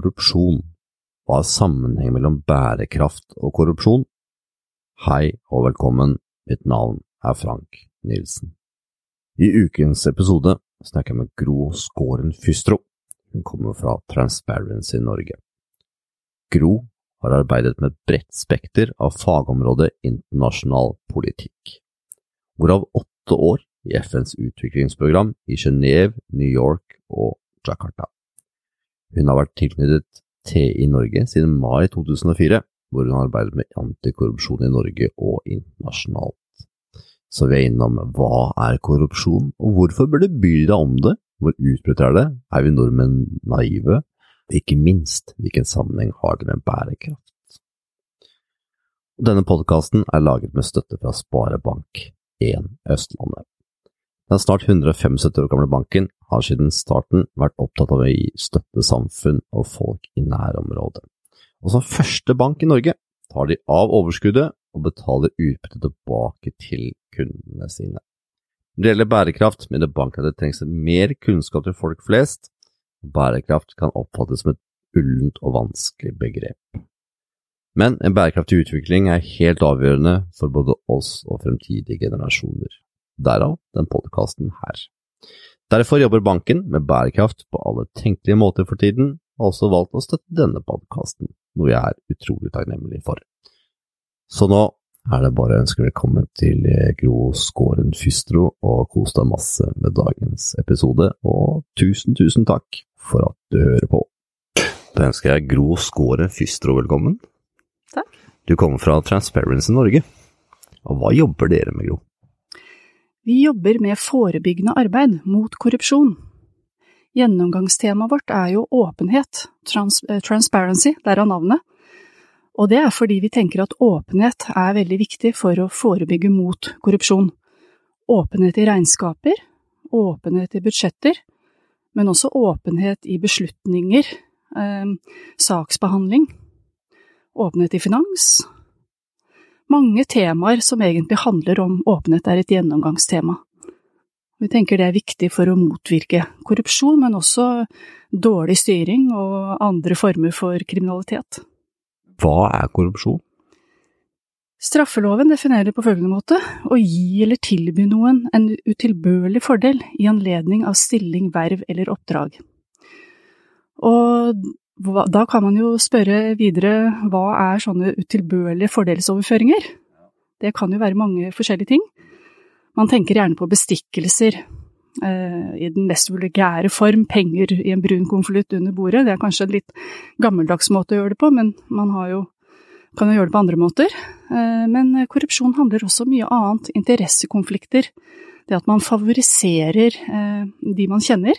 Korrupsjon? Hva er sammenhengen mellom bærekraft og korrupsjon? Hei og velkommen, mitt navn er Frank Nilsen. I ukens episode snakker jeg med Gro Skåren Fystro. Hun kommer fra Transparency Norge. Gro har arbeidet med et bredt spekter av fagområdet internasjonal politikk, hvorav åtte år i FNs utviklingsprogram i Genéve, New York og Jakarta. Hun har vært tilknyttet TI Norge siden mai 2004, hvor hun har arbeidet med antikorrupsjon i Norge og internasjonalt. Så vi er innom hva er korrupsjon, og hvorfor burde bry deg om det, hvor utbredt er det, er vi nordmenn naive, og ikke minst hvilken sammenheng har det med bærekraft. Denne podkasten er laget med støtte fra Sparebank1 Østlandet. Den snart 175 år gamle banken har siden starten vært opptatt av å gi støtte samfunn og folk i nærområdet. Og som første bank i Norge tar de av overskuddet og betaler utbytte tilbake til kundene sine. Når det gjelder bærekraft, mener banken at det trengs mer kunnskap til folk flest, bærekraft kan oppfattes som et ullent og vanskelig begrep. Men en bærekraftig utvikling er helt avgjørende for både oss og fremtidige generasjoner. Derav den podkasten her. Derfor jobber banken med bærekraft på alle tenkelige måter for tiden, og har også valgt å støtte denne podkasten, noe jeg er utrolig takknemlig for. Så nå er det bare å ønske velkommen til Gro Skåren Fystro, og kos deg masse med dagens episode, og tusen, tusen takk for at du hører på. Da ønsker jeg Gro Skåren Fystro velkommen. Takk. Du kommer fra Transparency Norge. Og hva jobber dere med, Gro? Vi jobber med forebyggende arbeid mot korrupsjon. Gjennomgangstemaet vårt er jo åpenhet, trans transparency, derav navnet. Og det er fordi vi tenker at åpenhet er veldig viktig for å forebygge mot korrupsjon. Åpenhet i regnskaper, åpenhet i budsjetter, men også åpenhet i beslutninger, eh, saksbehandling, åpenhet i finans, mange temaer som egentlig handler om åpenhet, er et gjennomgangstema. Vi tenker det er viktig for å motvirke korrupsjon, men også dårlig styring og andre former for kriminalitet. Hva er korrupsjon? Straffeloven definerer det på følgende måte å gi eller tilby noen en utilbørlig fordel i anledning av stilling, verv eller oppdrag. Og da kan man jo spørre videre hva er sånne utilbørlige fordelsoverføringer? Det kan jo være mange forskjellige ting. Man tenker gjerne på bestikkelser eh, i den mest vulgære form, penger i en brun konvolutt under bordet. Det er kanskje en litt gammeldags måte å gjøre det på, men man jo, kan jo gjøre det på andre måter. Eh, men korrupsjon handler også om mye annet. Interessekonflikter. Det at man favoriserer eh, de man kjenner.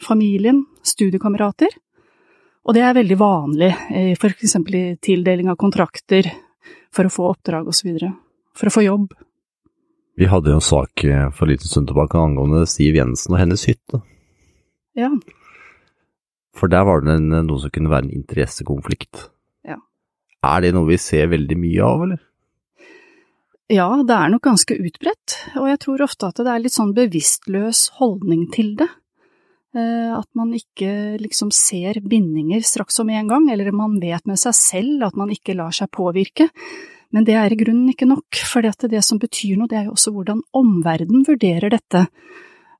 Familien, studiekamerater. Og det er veldig vanlig, for eksempel i tildeling av kontrakter, for å få oppdrag osv. For å få jobb. Vi hadde jo en sak for en liten stund tilbake angående Siv Jensen og hennes hytte. Ja. For der var det en, noe som kunne være en interessekonflikt. Ja. Er det noe vi ser veldig mye av, eller? Ja, det er nok ganske utbredt, og jeg tror ofte at det er litt sånn bevisstløs holdning til det. At man ikke liksom ser bindinger straks og med en gang, eller man vet med seg selv at man ikke lar seg påvirke. Men det er i grunnen ikke nok, for det som betyr noe, det er jo også hvordan omverdenen vurderer dette.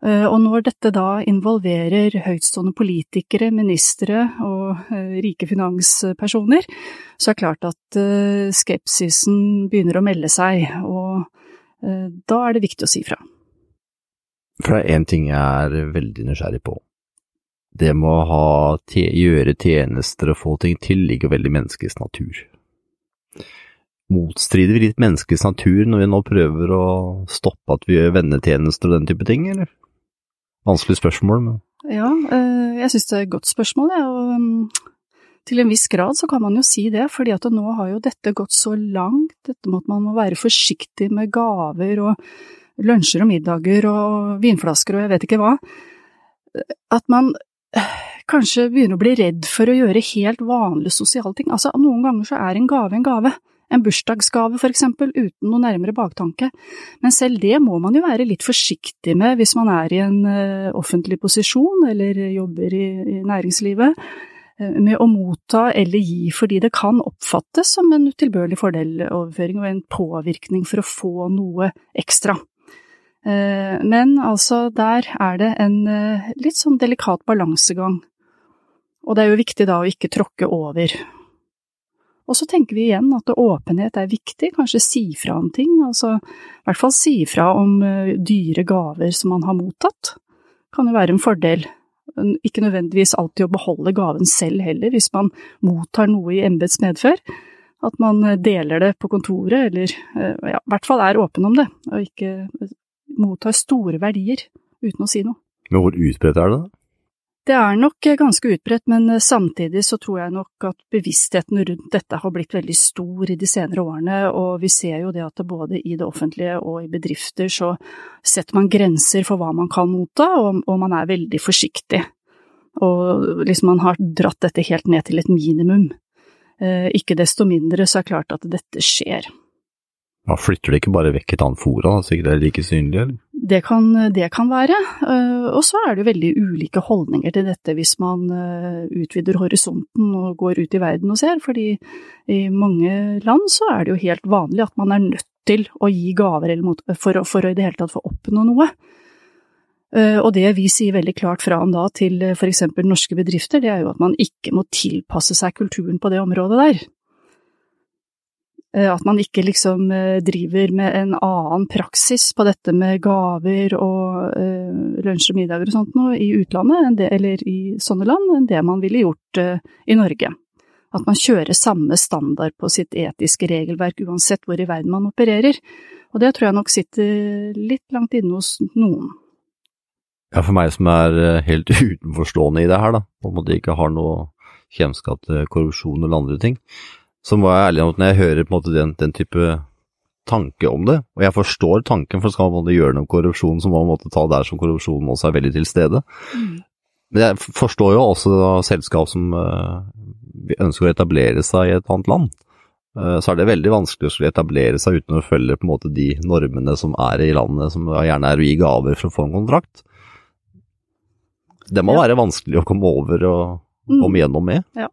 Og når dette da involverer høytstående politikere, ministre og rike finanspersoner, så er det klart at skepsisen begynner å melde seg, og da er det viktig å si fra. For det er én ting jeg er veldig nysgjerrig på. Det med å ha, gjøre tjenester og få ting til ligger veldig i menneskets natur. Motstrider vi litt menneskets natur når vi nå prøver å stoppe at vi gjør vennetjenester og den type ting, eller? Vanskelig spørsmål, men Ja, jeg synes det er et godt spørsmål, jeg, og til en viss grad så kan man jo si det, fordi at nå har jo dette gått så langt, dette med at man må være forsiktig med gaver og lunsjer og middager og vinflasker og jeg vet ikke hva, at man kanskje begynner å bli redd for å gjøre helt vanlige sosiale ting. Altså, noen ganger så er en gave en gave. En bursdagsgave, for eksempel, uten noe nærmere baktanke. Men selv det må man jo være litt forsiktig med hvis man er i en uh, offentlig posisjon eller jobber i, næringslivet, uh, med å motta eller gi fordi det kan oppfattes som en utilbørlig fordeloverføring og en påvirkning for å få noe ekstra. Uh, men altså, der er det en litt sånn delikat balansegang. Og det er jo viktig da å ikke tråkke over. Og så tenker vi igjen at åpenhet er viktig, kanskje si fra om ting, altså i hvert fall si fra om uh, dyre gaver som man har mottatt. Kan jo være en fordel. Ikke nødvendigvis alltid å beholde gaven selv heller, hvis man mottar noe i embets medfør. At man eh, deler det på kontoret, eller ja, i hvert fall er åpen om det, og ikke mottar store verdier uten å si noe. Men hvor utbredt er det? da? Det er nok eh, ganske utbredt, men eh, samtidig så tror jeg nok at bevisstheten rundt dette har blitt veldig stor i de senere årene, og vi ser jo det at både i det offentlige og i bedrifter så setter man grenser for hva man kan motta, og, og man er veldig forsiktig. Og liksom man har dratt dette helt ned til et minimum. Eh, ikke desto mindre så er det klart at dette skjer. Man flytter det ikke bare vekk et annet fora, så ikke det er like synlig, eller? Det kan, det kan være. Eh, og så er det veldig ulike holdninger til dette hvis man eh, utvider horisonten og går ut i verden og ser, fordi i mange land så er det jo helt vanlig at man er nødt til å gi gaver for, for å i det hele tatt få oppnå noe. Eh, og det vi sier veldig klart fra om da til for eksempel norske bedrifter, det er jo at man ikke må tilpasse seg kulturen på det området der. Eh, at man ikke liksom eh, driver med en annen praksis på dette med gaver og uh, lunsj og middager og sånt noe i utlandet, det, eller i sånne land, enn det man ville gjort i Norge. At man kjører samme standard på sitt etiske regelverk uansett hvor i verden man opererer. Og det tror jeg nok sitter litt langt inne hos noen. Ja, for meg som er helt utenforstående i det her, da, på en måte ikke har noe kjennskap til korrupsjon eller andre ting, så må jeg ærlig om at når jeg hører på en måte den, den, type tanke om det, og jeg forstår tanken, for skal man gjøre noe med korrupsjon, så må man måtte ta der som korrupsjonen også er veldig til stede. Mm. Men jeg forstår jo også da, selskap som uh, ønsker å etablere seg i et annet land. Uh, så er det veldig vanskelig å skulle etablere seg uten å følge på en måte de normene som er i landet, som gjerne er å gi gaver for å få en kontrakt. Det må ja. være vanskelig å komme over og mm. komme gjennom med. Ja.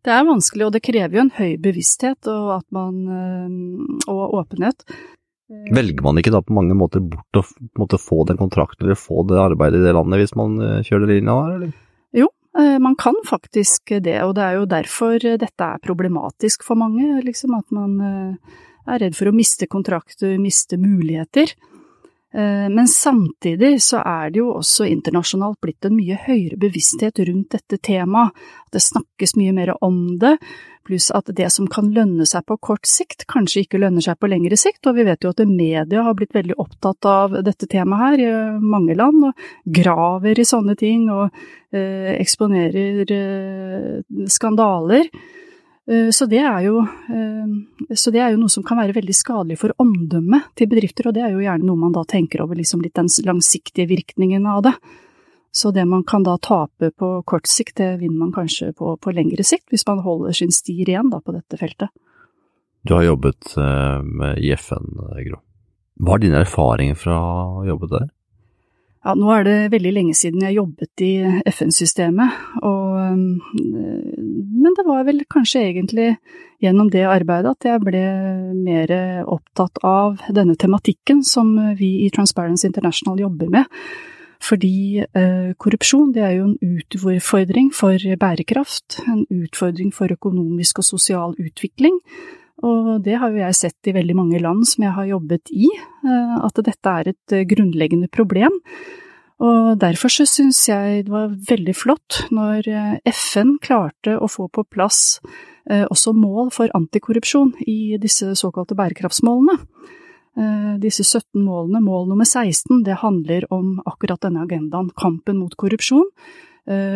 Det er vanskelig, og det krever jo en høy bevissthet og, man, eh, og åpenhet. Velger man ikke da på mange måter bort å måte få den kontrakten eller få det arbeidet i det landet hvis man eh, kjører linja der, eller? Jo, eh, man kan faktisk det, og det er jo derfor dette er problematisk for mange, liksom at man er redd for å miste kontrakter, miste muligheter. Eh, men samtidig så er det jo også internasjonalt blitt en mye høyere bevissthet rundt dette temaet. Det snakkes mye mer om det, pluss at det som kan lønne seg på kort sikt, kanskje ikke lønner seg på lengre sikt. Og vi vet jo at media har blitt veldig opptatt av dette temaet her i mange land, og graver i sånne ting og eh, eksponerer eh, skandaler. Eh, så det, jo, eh, så det, er jo, noe som kan være veldig skadelig for omdømmet til bedrifter, og det er jo gjerne noe man da tenker over liksom litt den langsiktige virkningen av det. Så det man kan da tape på kort sikt, det vinner man kanskje på, på lengre sikt, hvis man holder sin sti ren da på dette feltet. Du har jobbet eh, med i FN, Gro. Hva er dine erfaringer fra å jobbe der? Ja, nå er det veldig lenge siden jeg jobbet i FN-systemet, men det var vel kanskje egentlig gjennom det arbeidet at jeg ble mer opptatt av denne tematikken som vi i Transparency International jobber med. Fordi eh, korrupsjon det er jo en utfordring for bærekraft, en utfordring for økonomisk og sosial utvikling, og det har jo jeg sett i veldig mange land som jeg har jobbet i, eh, at dette er et eh, grunnleggende problem. Og derfor så syns jeg det var veldig flott når eh, FN klarte å få på plass også mål for antikorrupsjon i disse såkalte bærekraftsmålene. Disse 17 målene, mål nummer 16, det handler om akkurat denne agendaen, kampen mot korrupsjon.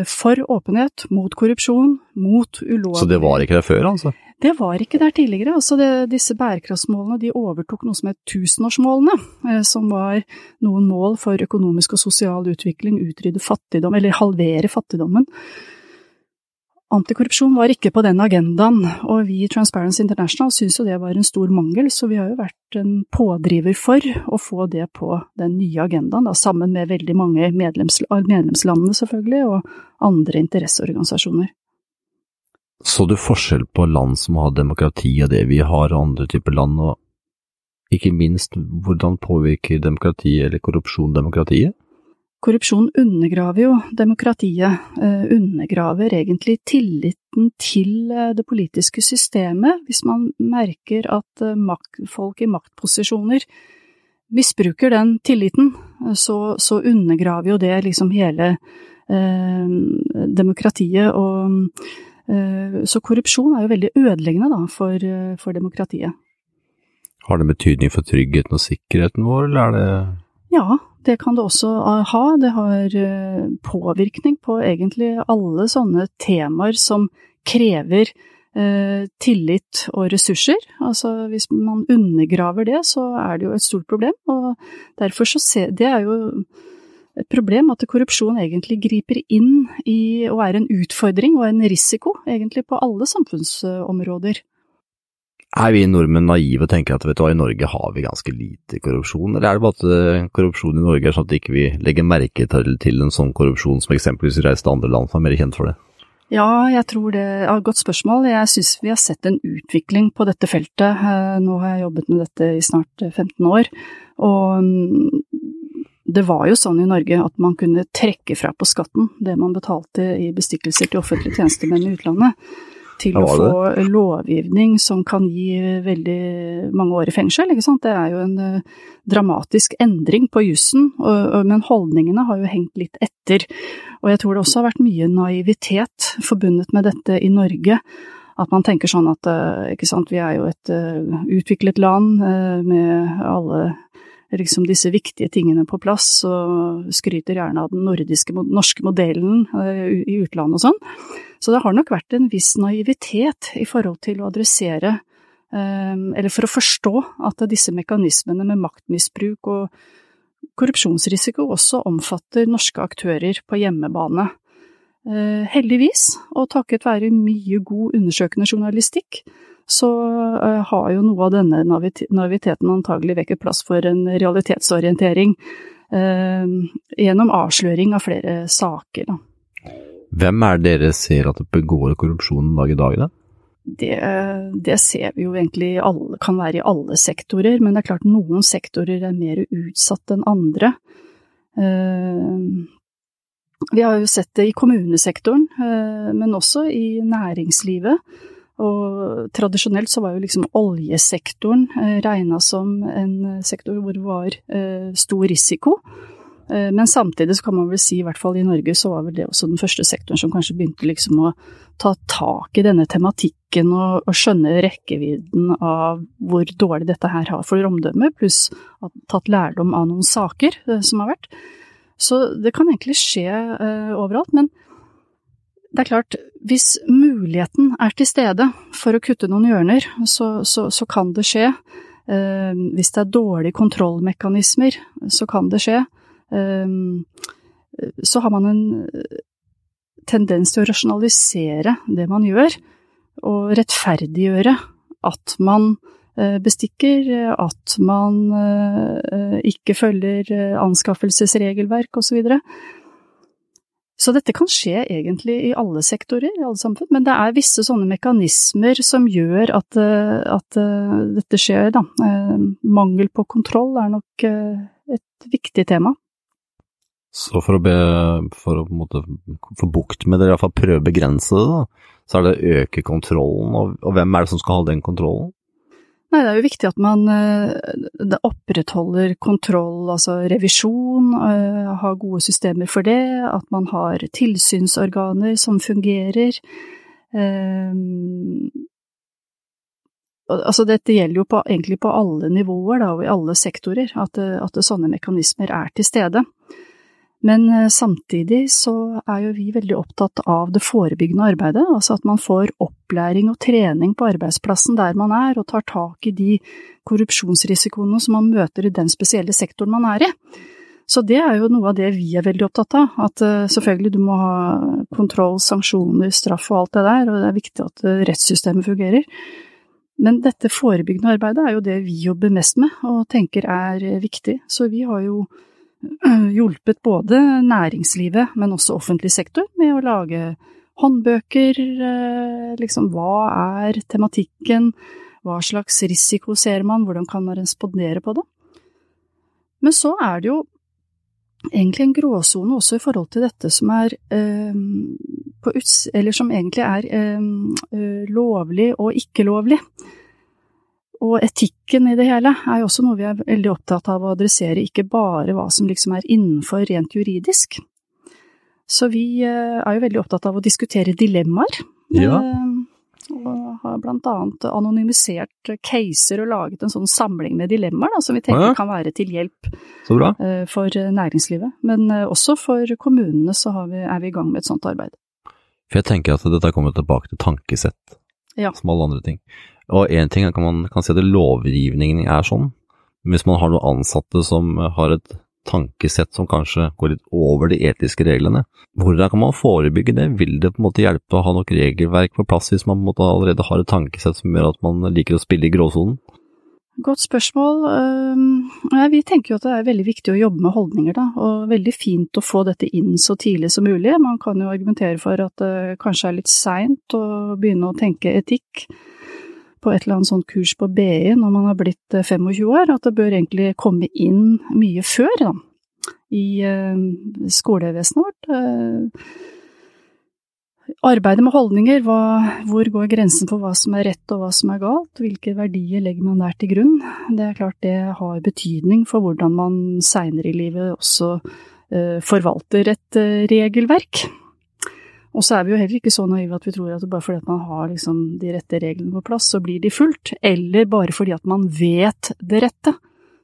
For åpenhet, mot korrupsjon, mot ulovlig Så det var ikke det før, altså? Det var ikke der tidligere. Altså det, disse bærekraftsmålene de overtok noe som het tusenårsmålene, eh, som var noen mål for økonomisk og sosial utvikling, utrydde fattigdom, eller halvere fattigdommen. Antikorrupsjon var ikke på den agendaen, og vi i Transparency International syns jo det var en stor mangel, så vi har jo vært en pådriver for å få det på den nye agendaen, da, sammen med veldig mange medlems, medlemslandene selvfølgelig, og andre interesseorganisasjoner. Så du forskjell på land som har demokrati og det vi har, og andre typer land, og ikke minst hvordan påvirker demokrati eller korrupsjon demokratiet? Korrupsjon undergraver jo demokratiet, eh, undergraver egentlig tilliten til eh, det politiske systemet, hvis man merker at eh, folk i maktposisjoner misbruker den tilliten, så, så undergraver jo det liksom hele eh, demokratiet og eh, Så korrupsjon er jo veldig ødeleggende da, for, for demokratiet. Har det betydning for tryggheten og sikkerheten vår, eller er det Ja, det kan det også ha. Det har eh, påvirkning på egentlig alle sånne temaer som krever eh, tillit og ressurser. Altså hvis man undergraver det, så er det jo et stort problem. Og derfor så ser Det er jo et problem at korrupsjon egentlig griper inn i og er en utfordring og en risiko egentlig på alle samfunnsområder. Er vi nordmenn naive og tenker at vet du hva, i Norge har vi ganske lite korrupsjon, eller er det bare at eh, korrupsjon i Norge er sånn at ikke vi ikke legger merke til, en sånn korrupsjon som eksempelvis reiste til andre land som er mer kjent for det? Ja, jeg tror det er et godt spørsmål. Jeg syns vi har sett en utvikling på dette feltet. Eh, nå har jeg jobbet med dette i snart 15 eh, år, og mm, det var jo sånn i Norge at man kunne trekke fra på skatten det man betalte i bestikkelser til offentlige tjenestemenn i utlandet til å få lovgivning som kan gi veldig mange år i fengsel. Ikke sant? Det er jo en uh, dramatisk endring på jussen, men holdningene har jo hengt litt etter. Og jeg tror det også har vært mye naivitet forbundet med dette i Norge. At man tenker sånn at uh, ikke sant, vi er jo et uh, utviklet land med alle liksom disse viktige tingene på plass, og skryter gjerne av den nordiske, norske modellen i utlandet og sånn. Så det har nok vært en viss naivitet i forhold til å adressere, eh, eller for å forstå at disse mekanismene med maktmisbruk og korrupsjonsrisiko også omfatter norske aktører på hjemmebane. Eh, heldigvis, og takket være mye god undersøkende journalistikk, så eh, har jo noe av denne naiviteten antagelig vekket plass for en realitetsorientering gjennom avsløring av flere saker. Da. Hvem er det dere ser at det begår korrupsjon dag i dag, da? Det, det, ser vi jo egentlig alle, kan være i alle sektorer, men det er klart noen sektorer er mer utsatt enn andre. Eh, vi har jo sett det i kommunesektoren, eh, men også i næringslivet. Og tradisjonelt så var jo liksom oljesektoren eh, regna som en sektor hvor det var stor risiko. Eh, men samtidig så kan man vel si, i hvert fall i Norge, så var vel det også den første sektoren som kanskje begynte liksom å ta tak i denne tematikken og, og skjønne rekkevidden av hvor dårlig dette her har for omdømme, pluss at tatt lærdom av noen saker eh, som har vært. Så det kan egentlig skje overalt. Men det er klart, hvis muligheten er til stede for å kutte noen hjørner, så, så, så kan det skje. Eh, hvis det er dårlige kontrollmekanismer, så kan det skje. Eh, så har man en eh, tendens til å rasjonalisere det man gjør, og rettferdiggjøre at man eh, bestikker, at man eh, ikke følger anskaffelsesregelverk osv. Så, dette kan skje egentlig i alle sektorer, i alle samfunn, men det er visse sånne mekanismer som gjør at, at dette skjer, da. Mangel på kontroll er nok et viktig tema. Så for å, be, for å måte, få bukt med det, iallfall prøve å begrense det, da, så er det å øke kontrollen. Og, og, hvem er det som skal ha den kontrollen? Nei, Det er jo viktig at man uh, opprettholder kontroll, altså revisjon, uh, har gode systemer for det, at man har tilsynsorganer som fungerer. Uh, altså dette gjelder jo på, egentlig på alle nivåer da, og i alle sektorer, at, at sånne mekanismer er til stede. Men eh, samtidig så er jo vi veldig opptatt av det forebyggende arbeidet, altså at man får opplæring og trening på arbeidsplassen der man er, og tar tak i de korrupsjonsrisikoene som man møter i den spesielle sektoren man er i. Så det er jo noe av det vi er veldig opptatt av. At uh, selvfølgelig du må ha kontroll, sanksjoner, straff og alt det der, og det er viktig at uh, rettssystemet fungerer. Men dette forebyggende arbeidet er jo det vi jobber mest med og tenker er uh, viktig. Så vi har jo hjulpet både næringslivet, men også offentlig sektor med å lage håndbøker. Liksom hva er tematikken, hva slags risiko ser man, hvordan kan man respondere på det? Men så er det jo egentlig en gråsone også i forhold til dette som er eh, på uts... Eller som egentlig er eh, lovlig og ikke lovlig. Og etikken i det hele er jo også noe vi er veldig opptatt av å adressere, ikke bare hva som liksom er innenfor rent juridisk. Så vi eh, er jo veldig opptatt av å diskutere dilemmaer. Ja. Eh, og har blant annet anonymisert caser og laget en sånn samling med dilemmaer da, som vi tenker ja. kan være til hjelp eh, for næringslivet. Men også for kommunene så vi, er vi i gang med et sånt arbeid. For jeg tenker at dette kommer tilbake til tankesett, Ja. som alle andre ting. Og én ting er at man kan si at lovgivningen er sånn, men hvis man har noen ansatte som har et tankesett som kanskje går litt over de etiske reglene. Hvordan kan man forebygge det? Vil det på en måte hjelpe å ha nok regelverk på plass hvis man på en måte allerede har et tankesett som gjør at man liker å spille i gråsonen? Godt spørsmål. Vi tenker jo at det er veldig viktig å jobbe med holdninger, da, og veldig fint å få dette inn så tidlig som mulig. Man kan jo argumentere for at det kanskje er litt seint å begynne å tenke etikk på et eller annet sånt kurs på BI når man har blitt 25 eh, år, at det bør egentlig komme inn mye før da, i uh, skolevesenet vårt. Uh, arbeidet med holdninger, hva, hvor går grensen for hva som er rett og hva som er galt, hvilke verdier legger man der til grunn? Det er klart det har betydning for hvordan man seinere i livet også forvalter et regelverk. Og så er vi jo heller ikke så naive at vi tror at bare fordi at man har liksom de rette reglene på plass, så blir de fulgt. Eller bare fordi at man vet det rette,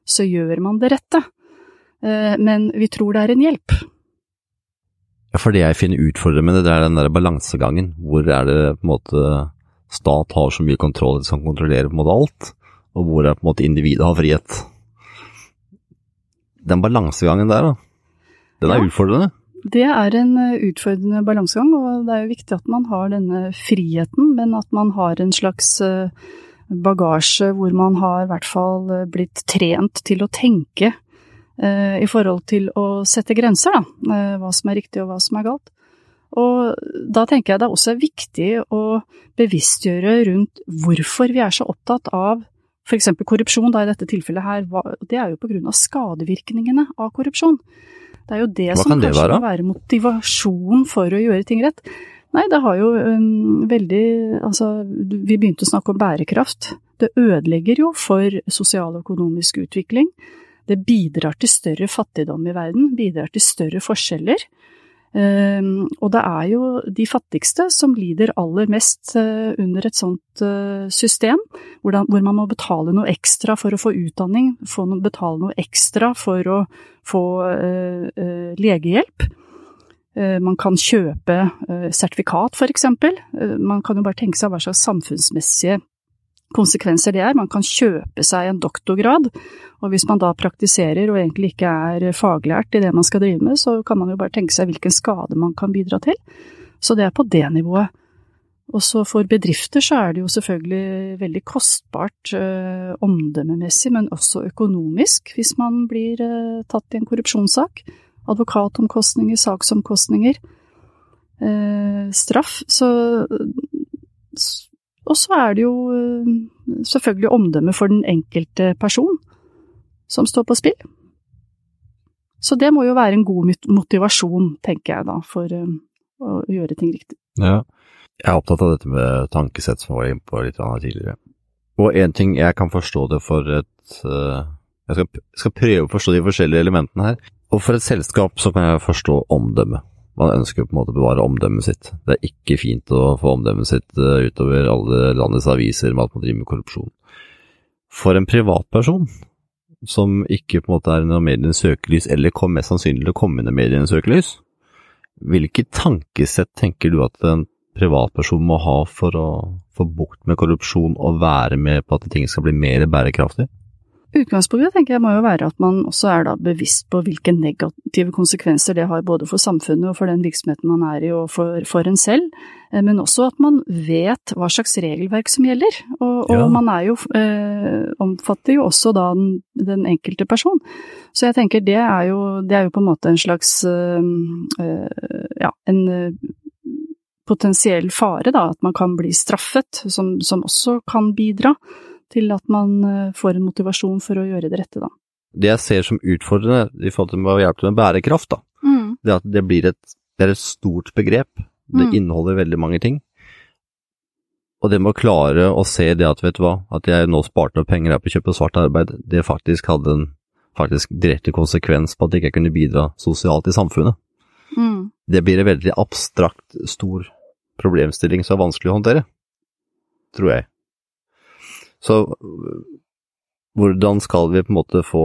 så gjør man det rette. Eh, men vi tror det er en hjelp. Ja, for det jeg finner utfordrende det, det er den der balansegangen. Hvor er det på en måte stat har så mye kontroll som kontrollerer på en måte alt, og hvor er på en måte individet har frihet. Den balansegangen der, da. Den er Ja. utfordrende. Det er en eh, utfordrende balansegang, og det er jo viktig at man har denne friheten, men at man har en slags eh, bagasje hvor man har i hvert fall eh, blitt trent til å tenke i forhold til å sette grenser, da. Hva som er riktig og hva som er galt. Og da tenker jeg det også er viktig å bevisstgjøre rundt hvorfor vi er så opptatt av f.eks. korrupsjon, da i dette tilfellet her. Det er jo på grunn av skadevirkningene av korrupsjon. Det er jo det Hva som kan det kanskje være? må være motivasjon for å gjøre ting rett. Nei, det har jo um, veldig Altså, vi begynte å snakke om bærekraft. Det ødelegger jo for sosial og økonomisk utvikling. Det bidrar til større fattigdom i verden, bidrar til større forskjeller. Um, og det er jo de fattigste som lider aller mest uh, under et sånt uh, system, hvor, man må betale noe ekstra for å få utdanning, betale noe ekstra for å få uh, legehjelp. Man kan kjøpe sertifikat, for eksempel. Man kan jo bare tenke seg hva slags samfunnsmessige konsekvenser det er. Man kan kjøpe seg en doktorgrad, og hvis man da praktiserer og egentlig ikke er faglært i det man skal drive med, så kan man jo bare tenke seg hvilken skade man kan bidra til. Så det er på det nivået. Og så for bedrifter så er det jo selvfølgelig veldig kostbart eh, omdømmemessig, men også økonomisk, hvis man blir eh, tatt i en korrupsjonssak. Advokatomkostninger, saksomkostninger, eh, straff. Så og så er det jo selvfølgelig omdømmet for den enkelte person som står på spill. Så det må jo være en god motivasjon, tenker jeg da, for å gjøre ting riktig. Ja, jeg er opptatt av dette med tankesett som jeg var inne på litt tidligere. Og en ting jeg kan forstå det for et Jeg skal, skal prøve å forstå de forskjellige elementene her. Og for et selskap så kan jeg forstå omdømmet. Man ønsker på en måte å bevare omdømmet sitt. Det er ikke fint å få omdømmet sitt utover alle landets aviser med at man driver med korrupsjon. For en privatperson som ikke på en måte er under medienes søkelys, eller kom mest sannsynlig til å komme under medienes søkelys, hvilket tankesett tenker du at en privatperson må ha for å få bukt med korrupsjon og være med på at ting skal bli mer bærekraftig? Utgangspunktet tenker jeg må jo være at man også er da bevisst på hvilke negative konsekvenser det har både for samfunnet og for den virksomheten man er i og for, for en selv, eh, men også at man vet hva slags regelverk som gjelder. Og, og Ja. man jo, eh, omfatter jo også da den, den enkelte person. Så jeg tenker det er jo, det er jo på en måte en slags eh, ja, en potensiell fare, da, at man kan bli straffet, som, som også kan bidra til at man eh, får en motivasjon for å gjøre det rette, da. Det jeg ser som utfordrende i forhold til å hjelpe til med bærekraft, da, det er at det blir et, det er et stort begrep. Det Mm. inneholder veldig mange ting. Og det med å klare å se det at, vet du hva, at jeg nå sparte opp penger her på å kjøpe svart arbeid, det faktisk hadde en faktisk direkte konsekvens på at jeg ikke kunne bidra sosialt i samfunnet. Mm. Det blir en veldig abstrakt, stor problemstilling som er vanskelig å håndtere, tror jeg. Så hvordan skal vi på en måte få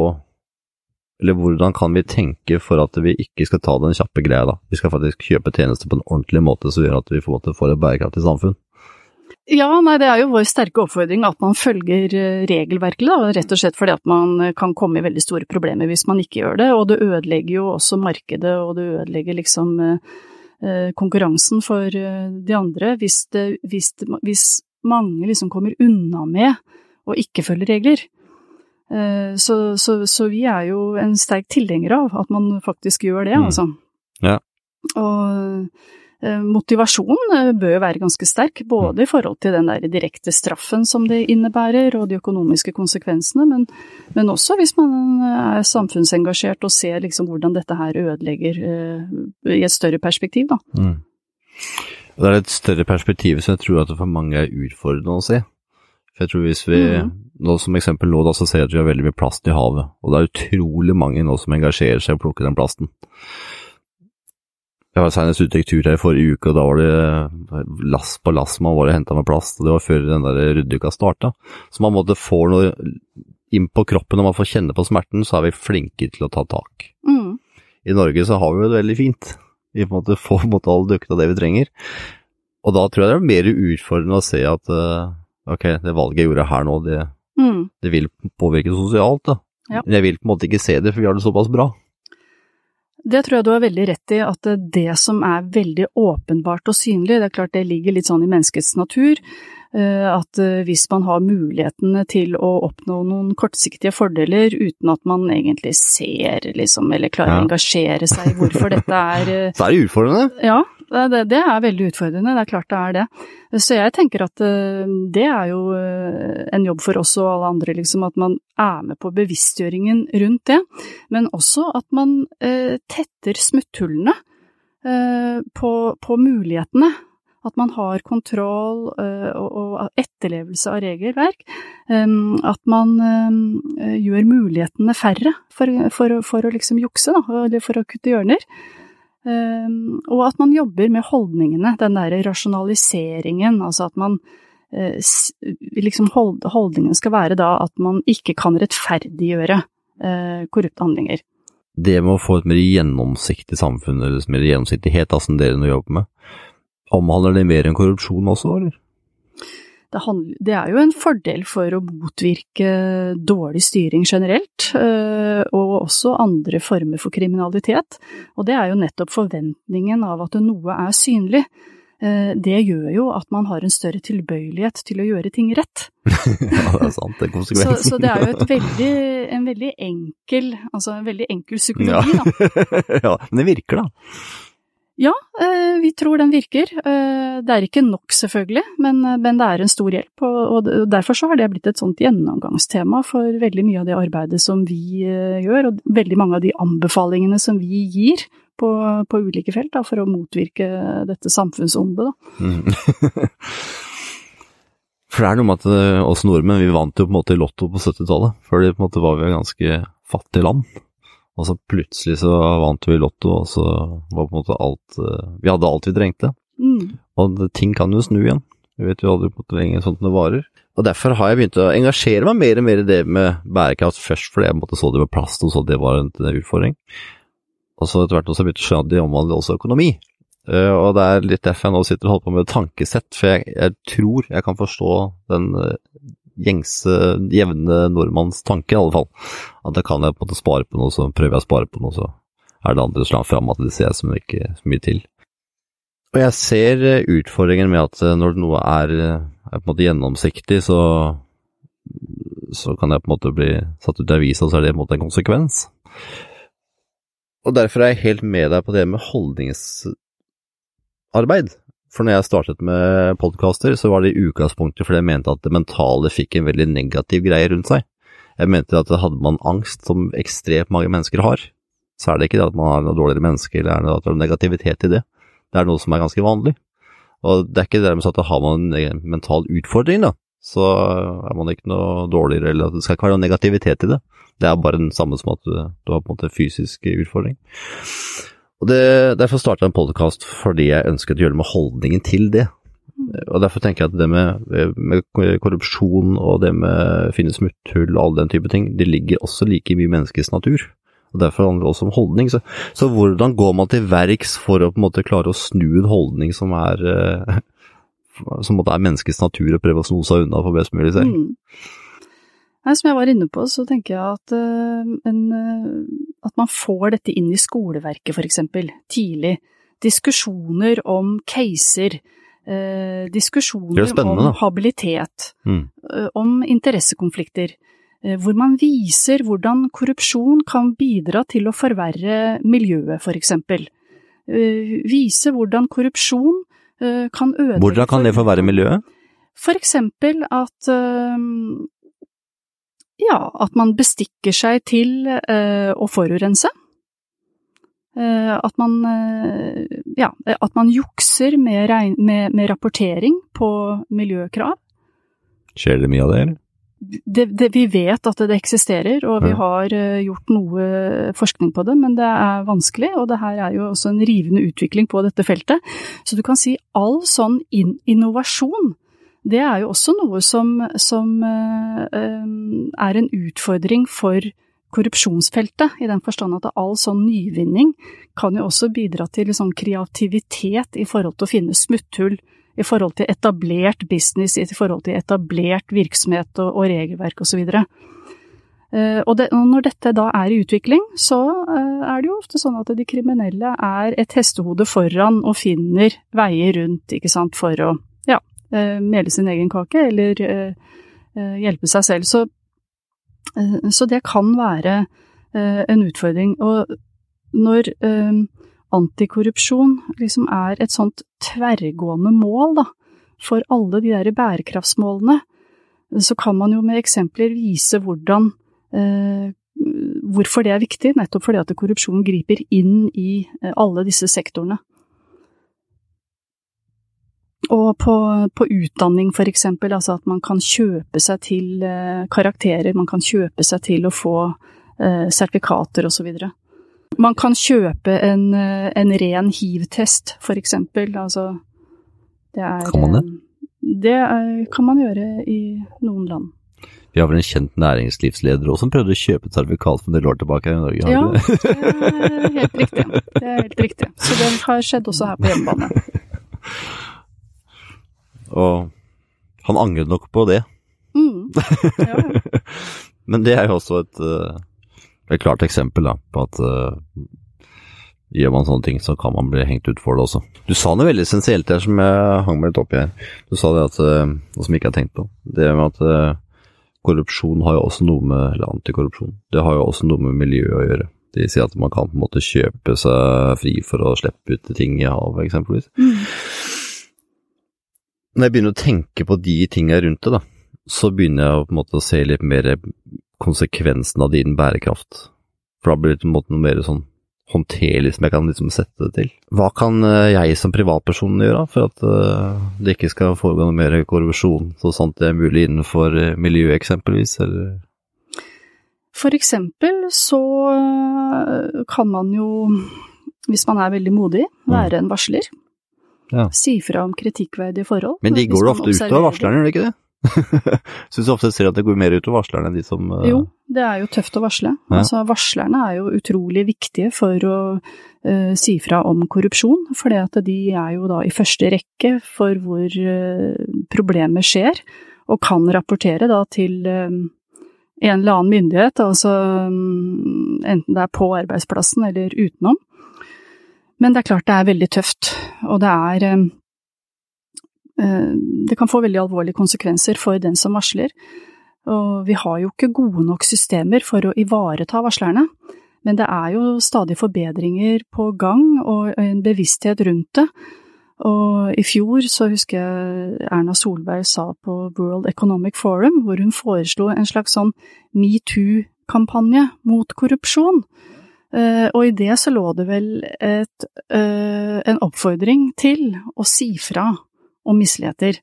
Eller hvordan kan vi tenke for at vi ikke skal ta den kjappe greia, da? Vi skal faktisk kjøpe tjenester på en ordentlig måte som gjør at vi måte får et bærekraftig samfunn. Ja, nei, det er jo vår sterke oppfordring at man følger eh, regelverket, da, rett og slett fordi at man eh, kan komme i veldig store problemer hvis man ikke gjør det, og det ødelegger jo også markedet, og det ødelegger liksom eh, konkurransen for de andre hvis, det, hvis, hvis mange liksom kommer unna med å ikke følge regler. Eh, Så, så, så vi er jo en sterk tilhenger av at man faktisk gjør det, Mm. altså. Ja. Og motivasjonen motivasjon eh, bør være ganske sterk, både i forhold til den der direkte straffen som det innebærer, og de økonomiske konsekvensene, men, men også hvis man eh, er samfunnsengasjert og ser liksom hvordan dette her ødelegger eh, i et større perspektiv, da. Mm. Og Det er et større perspektiv som jeg tror at det for mange er utfordrende å se. For jeg tror hvis vi, mm. nå som eksempel nå, da, så ser jeg at vi har veldig mye plast i havet, og det er utrolig mange nå som engasjerer seg i å plukke den plasten. Jeg var senest ute i tur her i forrige uke, og da var det lass på lass man var og henta med plast, og det var før den der ryddeuka starta. Så man måtte få noe inn på kroppen, og man får kjenne på smerten, så er vi flinke til å ta tak. Mm. I Norge så har vi det veldig fint. Vi på en måte får på en måte all dukkene av det vi trenger. Og da tror jeg det er mer utfordrende å se at eh, ok, det valget jeg gjorde her nå, det, Mm. det vil påvirke sosialt, da. Ja. Men jeg vil på en måte ikke se det, for vi har det såpass bra. Det tror jeg du har veldig rett i, at det- som er veldig åpenbart og synlig, det er klart det ligger litt sånn i menneskets natur, at eh, hvis man har mulighetene til å oppnå noen kortsiktige fordeler uten at man egentlig ser, liksom, eller klarer Ja. å engasjere seg i hvorfor dette er eh, Så er det utfordrende. Ja, det, det- er veldig utfordrende, det er klart det er det. Så jeg tenker at eh, det er jo eh, en jobb for oss og alle andre, liksom, at man er med på bevisstgjøringen rundt det. Men også at man eh, tetter smutthullene eh, på, på mulighetene. At man har kontroll eh, og, etterlevelse av regelverk. Um, at man eh, gjør mulighetene færre for, for, for å liksom jukse, da, eller for å kutte hjørner. Og at man jobber med holdningene, den derre rasjonaliseringen, altså at man eh, liksom hold, Holdningen skal være da at man ikke kan rettferdiggjøre eh, korrupte handlinger. Det med å få et mer gjennomsiktig samfunn, eller mer gjennomsiktighet, som dere nå jobber med, omhandler det mer enn korrupsjon også, eller? Det, handler, det er jo en fordel for å motvirke dårlig styring generelt, eh, og også andre former for kriminalitet. Og det er jo nettopp forventningen av at noe er synlig. Eh, Det gjør jo at man har en større tilbøyelighet til å gjøre ting rett. ja, det er sant, det er Så, konsekvensen. så det er jo et veldig, en veldig enkel, altså en veldig enkel psykologi, ja. da. ja, men det virker, da. Ja, eh, vi tror den virker. Eh, Det er ikke nok, selvfølgelig, men, men det er en stor hjelp. Og, derfor så har det blitt et sånt gjennomgangstema for veldig mye av det arbeidet som vi eh, gjør, og veldig mange av de anbefalingene som vi gir på, på ulike felt da, for å motvirke dette samfunnsondet. Mm. For det er noe med at eh, oss nordmenn, vi vant jo på en måte i Lotto på 70-tallet, før det på en måte var vi et ganske fattig land. Og så plutselig så vant vi Lotto, og så var på en måte alt eh, Vi hadde alt vi trengte. Mm. Og ting kan jo snu igjen. Vi vet jo aldri på måte lenge sånt det varer. Og derfor har jeg begynt å engasjere meg mer og mer i det med bærekraft først, fordi jeg måte så det med plast, og så det var en, en utfordring. Og så etter hvert også begynte å skjønne at det omhandler også økonomi. Eh, og det er litt derfor jeg nå sitter og holder på med tankesett, for jeg, jeg tror jeg kan forstå den, eh, gjengse, jevne nordmanns tanke, i alle fall. At da kan jeg på en måte spare på noe, så prøver jeg å spare på noe, så er det andre slag fram at det ser som ikke så mye til. Og jeg ser eh, utfordringen med at eh, når noe er, eh, er på en måte gjennomsiktig, så, så kan jeg på en måte bli satt ut i avisa, og så er det på en måte en konsekvens. Og derfor er jeg helt med deg på det med holdningsarbeid. For når jeg startet med podkaster, så var det i utgangspunktet fordi jeg mente at det mentale fikk en veldig negativ greie rundt seg. Jeg mente at hadde man angst, som ekstremt mange mennesker har, så er det ikke det at man har noe dårligere menneske, eller at det er negativitet i det. Det er noe som er ganske vanlig. Og det er ikke dermed sånn at har man en mental utfordring, da, så er man ikke noe dårligere, eller det skal ikke være noe negativitet i det. Det er bare den samme som at du, du har på en måte fysisk utfordring. Og det, Derfor starta jeg en podkast fordi jeg ønsket å gjøre med holdningen til det. Og Derfor tenker jeg at det med, med korrupsjon og det med finne smutthull og all den type ting, det ligger også like mye i menneskets natur. Og Derfor handler det også om holdning. Så, så, hvordan går man til verks for å på en måte klare å snu en holdning som er eh, som er menneskets natur, og prøve å sno seg unna for best mulig selv? Mm. Som jeg var inne på, så tenker jeg at, uh, en, uh, at man får dette inn i skoleverket, for eksempel, tidlig. Diskusjoner om caser, eh, diskusjoner om habilitet, mm. om interessekonflikter. Hvor man viser hvordan korrupsjon kan bidra til å forverre miljøet, for eksempel. Vise hvordan korrupsjon kan ødelegge Hvordan kan det forverre miljøet? For eksempel at ja, at man bestikker seg til uh, å forurense. Uh, at man uh, ja, at man jukser med, med, med, rapportering på miljøkrav. Skjer det mye av det, eller? Det, det, vi vet at det eksisterer, og vi har gjort noe forskning på det, men det er vanskelig, og det her er jo også en rivende utvikling på dette feltet. Så du kan si all sånn in innovasjon det er jo også noe som, som uh, er en utfordring for korrupsjonsfeltet, i den forstand at all sånn nyvinning kan jo også bidra til sånn kreativitet i forhold til å finne smutthull, i forhold til etablert business, i forhold til etablert virksomhet og, og regelverk osv. Uh, og, det, og når dette da er i utvikling, så er det jo ofte sånn at de kriminelle er et hestehode foran og finner veier rundt, ikke sant, for å Eh, mele sin egen kake, eller eh, eh, hjelpe seg selv. Så, så det kan være en utfordring. Og når antikorrupsjon liksom er et sånt tverrgående mål da, for alle de der bærekraftsmålene, så kan man jo med eksempler vise hvordan hvorfor det er viktig, nettopp fordi at korrupsjon griper inn i alle disse sektorene. Og på, på, utdanning for eksempel, altså at man kan kjøpe seg til eh, karakterer, man kan kjøpe seg til å få eh, sertifikater osv. Man kan kjøpe en, eh, en ren hiv-test, for eksempel. Altså, det er Kan man det? Eh, det er, kan man gjøre i noen land. Vi har vel en kjent næringslivsleder også som prøvde å kjøpe sertifikat for en del år tilbake her i Norge? Ja, det er helt riktig. Det er helt riktig. Så det har skjedd også her på hjemmebane. Og han angret nok på det. Mm. Ja. Men det er jo også et, eh, et klart eksempel da, på at uh, gjør man sånne ting, så kan man bli hengt ut for det også. Du sa noe veldig essensielt her som jeg hang meg litt opp i her. Du sa det at, uh, noe som jeg ikke har tenkt på. Det med at korrupsjon har jo også noe med Eller antikorrupsjon. Det har jo også noe med miljø å gjøre. De sier at man kan på en måte kjøpe seg fri for å slippe ut ting i havet, eksempelvis. Mm når jeg begynner å tenke på de tinga rundt det, da, så begynner jeg å, måte, å se litt mer konsekvensen av din bærekraft. For da blir det på en måte noe mer sånn håndterlig som jeg kan liksom sette det til. Hva kan eh, jeg som privatperson gjøre for at uh, det ikke skal foregå noe mer korrupsjon, så sant det er mulig innenfor uh, miljøet eksempelvis, eller? For eksempel så kan man jo, hvis man er veldig modig, mm. være en varsler. Ja. Si fra om kritikkverdige forhold. Men de går ofte ut av varslerne, gjør de ikke det? Syns ofte ser at det går mer ut av varslerne enn de som uh... Jo, det er jo tøft å varsle. Ja. Altså, varslerne er jo utrolig viktige for å uh, si fra om korrupsjon, for de er jo da i første rekke for hvor uh, problemet skjer. og kan rapportere da til en eller annen myndighet, altså enten det er på arbeidsplassen eller utenom. Men det er klart det er veldig tøft, og det er Det kan få veldig alvorlige konsekvenser for den som varsler. Og vi har jo ikke gode nok systemer for å ivareta varslerne. Men det er jo stadig forbedringer på gang, og en bevissthet rundt det. Og i fjor så husker jeg Erna Solberg sa på World Economic Forum, hvor hun foreslo en slags sånn metoo-kampanje mot korrupsjon. Uh, og i det så lå det vel et, uh, en oppfordring til å si fra om misligheter.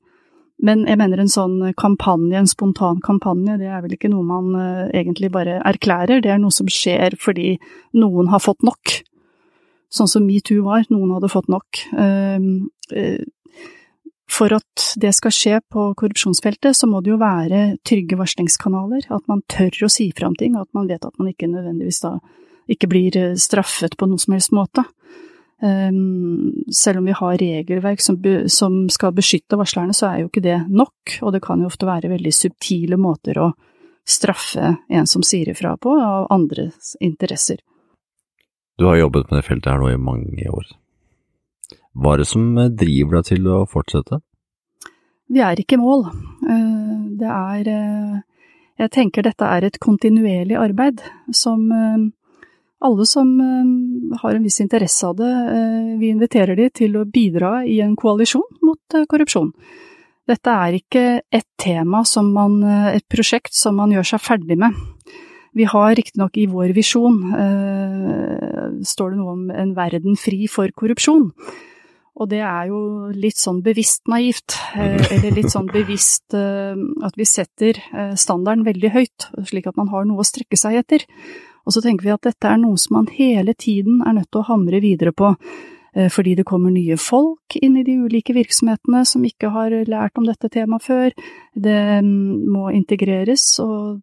Men jeg mener en sånn kampanje, en spontan kampanje, det er vel ikke noe man uh, egentlig bare erklærer, det er noe som skjer fordi noen har fått nok. Sånn som metoo var, noen hadde fått nok. For at det skal skje på korrupsjonsfeltet, så må det jo være trygge varslingskanaler, at man tør å si fra om ting, at man vet at man ikke nødvendigvis da ikke blir eh, straffet på noen som helst måte. Um, selv om vi har regelverk som, som, skal beskytte varslerne, så er jo ikke det nok, og det kan jo ofte være veldig subtile måter å straffe en som sier ifra på, av andres interesser. Du har jobbet med det feltet her nå i mange år. Hva er det som driver deg til å fortsette? Vi er ikke i mål. Eh, det er eh, Jeg tenker dette er et kontinuerlig arbeid som alle som eh, har en viss interesse av det, eh, vi inviterer de til å bidra i en koalisjon mot eh, korrupsjon. Dette er ikke et tema som man, et prosjekt som man gjør seg ferdig med. Vi har riktignok i vår visjon, står det noe om en verden fri for korrupsjon. Og det er jo litt sånn bevisst naivt, eller litt sånn bevisst at vi setter standarden veldig høyt, slik at man har noe å strekke seg etter. Og så tenker vi at dette er noe som man hele tiden er nødt til å hamre videre på, eh, fordi det kommer nye folk inn i de ulike virksomhetene som ikke har lært om dette temaet før. Det mm, må integreres, og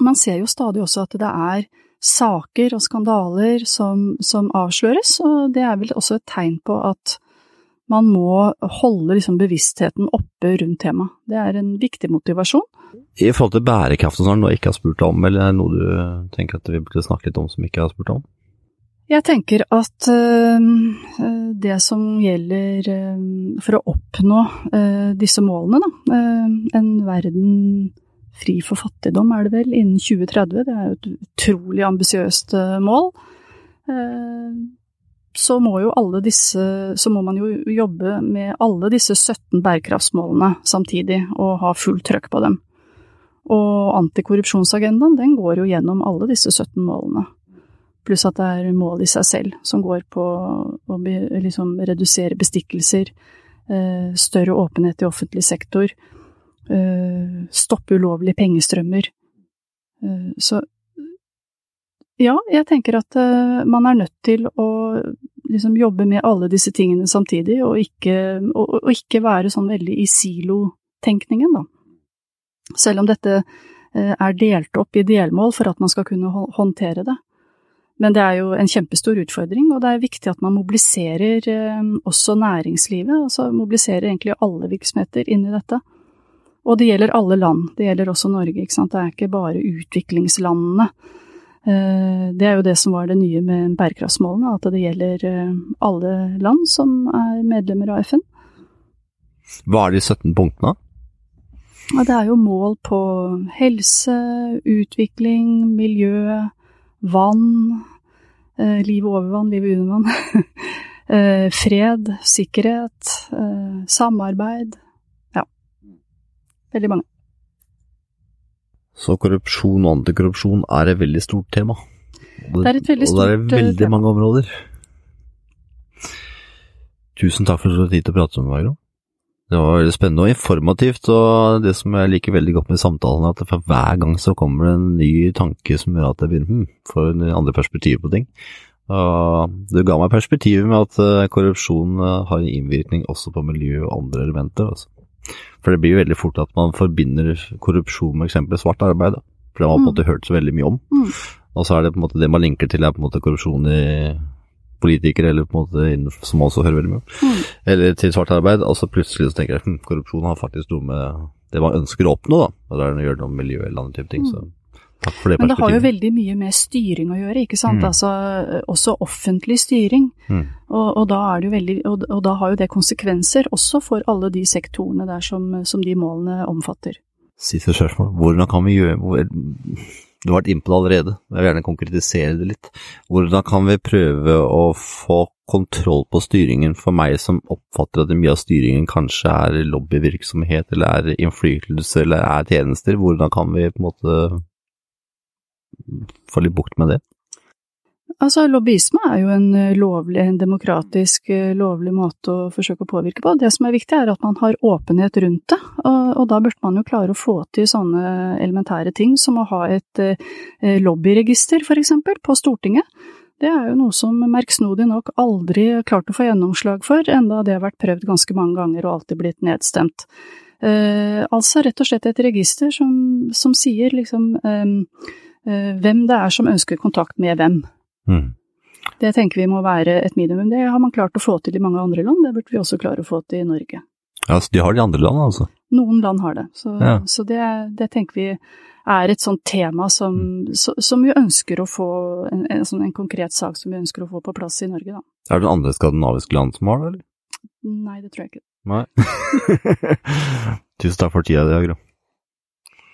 man ser jo stadig også at det er saker og skandaler som, som avsløres, og det er vel også et tegn på at man må holde liksom bevisstheten oppe rundt temaet. Det er en viktig motivasjon. I forhold til bærekraft og sånn, noe jeg ikke har spurt om, eller er det noe du tenker at vi burde snakke litt om som ikke har spurt om? Jeg tenker at uh, det som gjelder uh, for å oppnå uh, disse målene, da, en verden fri for fattigdom er det vel, innen 2030, det er jo et utrolig ambisiøst mål så må jo alle disse Så må man jo jobbe med alle disse 17 bærekraftsmålene samtidig, og ha fullt trøkk på dem. Og antikorrupsjonsagendaen, den går jo gjennom alle disse 17 målene. Pluss at det er mål i seg selv, som går på å be, liksom redusere bestikkelser, eh, større åpenhet i offentlig sektor, eh, stoppe ulovlige pengestrømmer. Eh, så ja, jeg tenker at uh, man er nødt til å liksom jobbe med alle disse tingene samtidig, og ikke, og, og ikke være sånn veldig i silotenkningen, da. Selv om dette uh, er delt opp i delmål for at man skal kunne håndtere det. Men det er jo en kjempestor utfordring, og det er viktig at man mobiliserer uh, også næringslivet, altså mobiliserer egentlig alle virksomheter inn i dette. Og det gjelder alle land, det gjelder også Norge, ikke sant. Det er ikke bare utviklingslandene Eh, det er jo det som var det nye med bærekraftsmålene, at det gjelder eh, alle land som er medlemmer av FN. Hva er de 17 punktene? Det er jo mål på helse, utvikling, miljø, vann, liv livet over vann, livet under vann, fred, sikkerhet, samarbeid. Ja. Veldig mange. Så korrupsjon og antikorrupsjon er et veldig stort tema. Og det, er et veldig stort tema. Og det er veldig tema. mange områder. Tusen takk for at du tok tid til å prate med meg, Gro. Det var veldig spennende og informativt, og det som jeg liker veldig godt med samtalen, er at for hver gang så kommer det en ny tanke som gjør at jeg begynner hm, får en andre perspektiv på ting. Og det ga meg perspektivet med at eh, korrupsjon eh, har en innvirkning også på miljø og andre elementer. Altså. For det blir jo veldig fort at man forbinder korrupsjon med eksempel svart arbeid. Da. For det har man på en måte mm. hørt så veldig mye om. Mm. Og så er det på en måte det man linker til er på en måte korrupsjon i politikere, eller på en måte som man også hører veldig mye om. Mm. Eller til svart arbeid. Og så plutselig så tenker jeg hm, korrupsjon har faktisk noe med det man ønsker å oppnå, da. Og det er å gjøre noe med miljø eller andre type ting. Så takk for det. Men det har jo veldig mye med styring å gjøre, ikke sant. Mm. Altså også offentlig styring. Mm. Og, og, da er veldig, og, og da har jo det konsekvenser også for alle de sektorene der som, som de målene omfatter. Siste spørsmål. Hvordan kan vi gjøre hvor, Du har vært inne på det allerede, jeg vil gjerne konkretisere det litt. Hvordan kan vi prøve å få kontroll på styringen for meg som oppfatter at mye av styringen kanskje er lobbyvirksomhet, eller er innflytelse, eller er tjenester? Hvordan kan vi på en måte få litt bukt med det? Altså, lobbyisme er jo en eh, lovlig, en demokratisk, eh, lovlig måte å forsøke å påvirke på. Det som er viktig, er at man har åpenhet rundt det, og, og da burde man jo klare å få til sånne elementære ting som å ha et eh, lobbyregister, for eksempel, på Stortinget. Det er jo noe som merksnodig nok aldri klarte å få gjennomslag for, enda det har vært prøvd ganske mange ganger og alltid blitt nedstemt. Eh, altså rett og slett et register som, som sier liksom eh, eh, hvem det er som ønsker kontakt med hvem. Mm. Det tenker vi må være et minimum. Det har man klart å få til i mange andre land, det burde vi også klare å få til i Norge. Ja, så de har det i andre land, altså? Noen land har det, så, Ja. så det, det tenker vi er et sånt tema som, Mm. så, som vi ønsker å få, en, en, sånn, en konkret sak som vi ønsker å få på plass i Norge, da. Er det andre skandinaviske land som har det, eller? Nei, det tror jeg ikke. Nei. Tusen takk for tida di, Agra.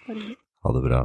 Bare. Ha det bra.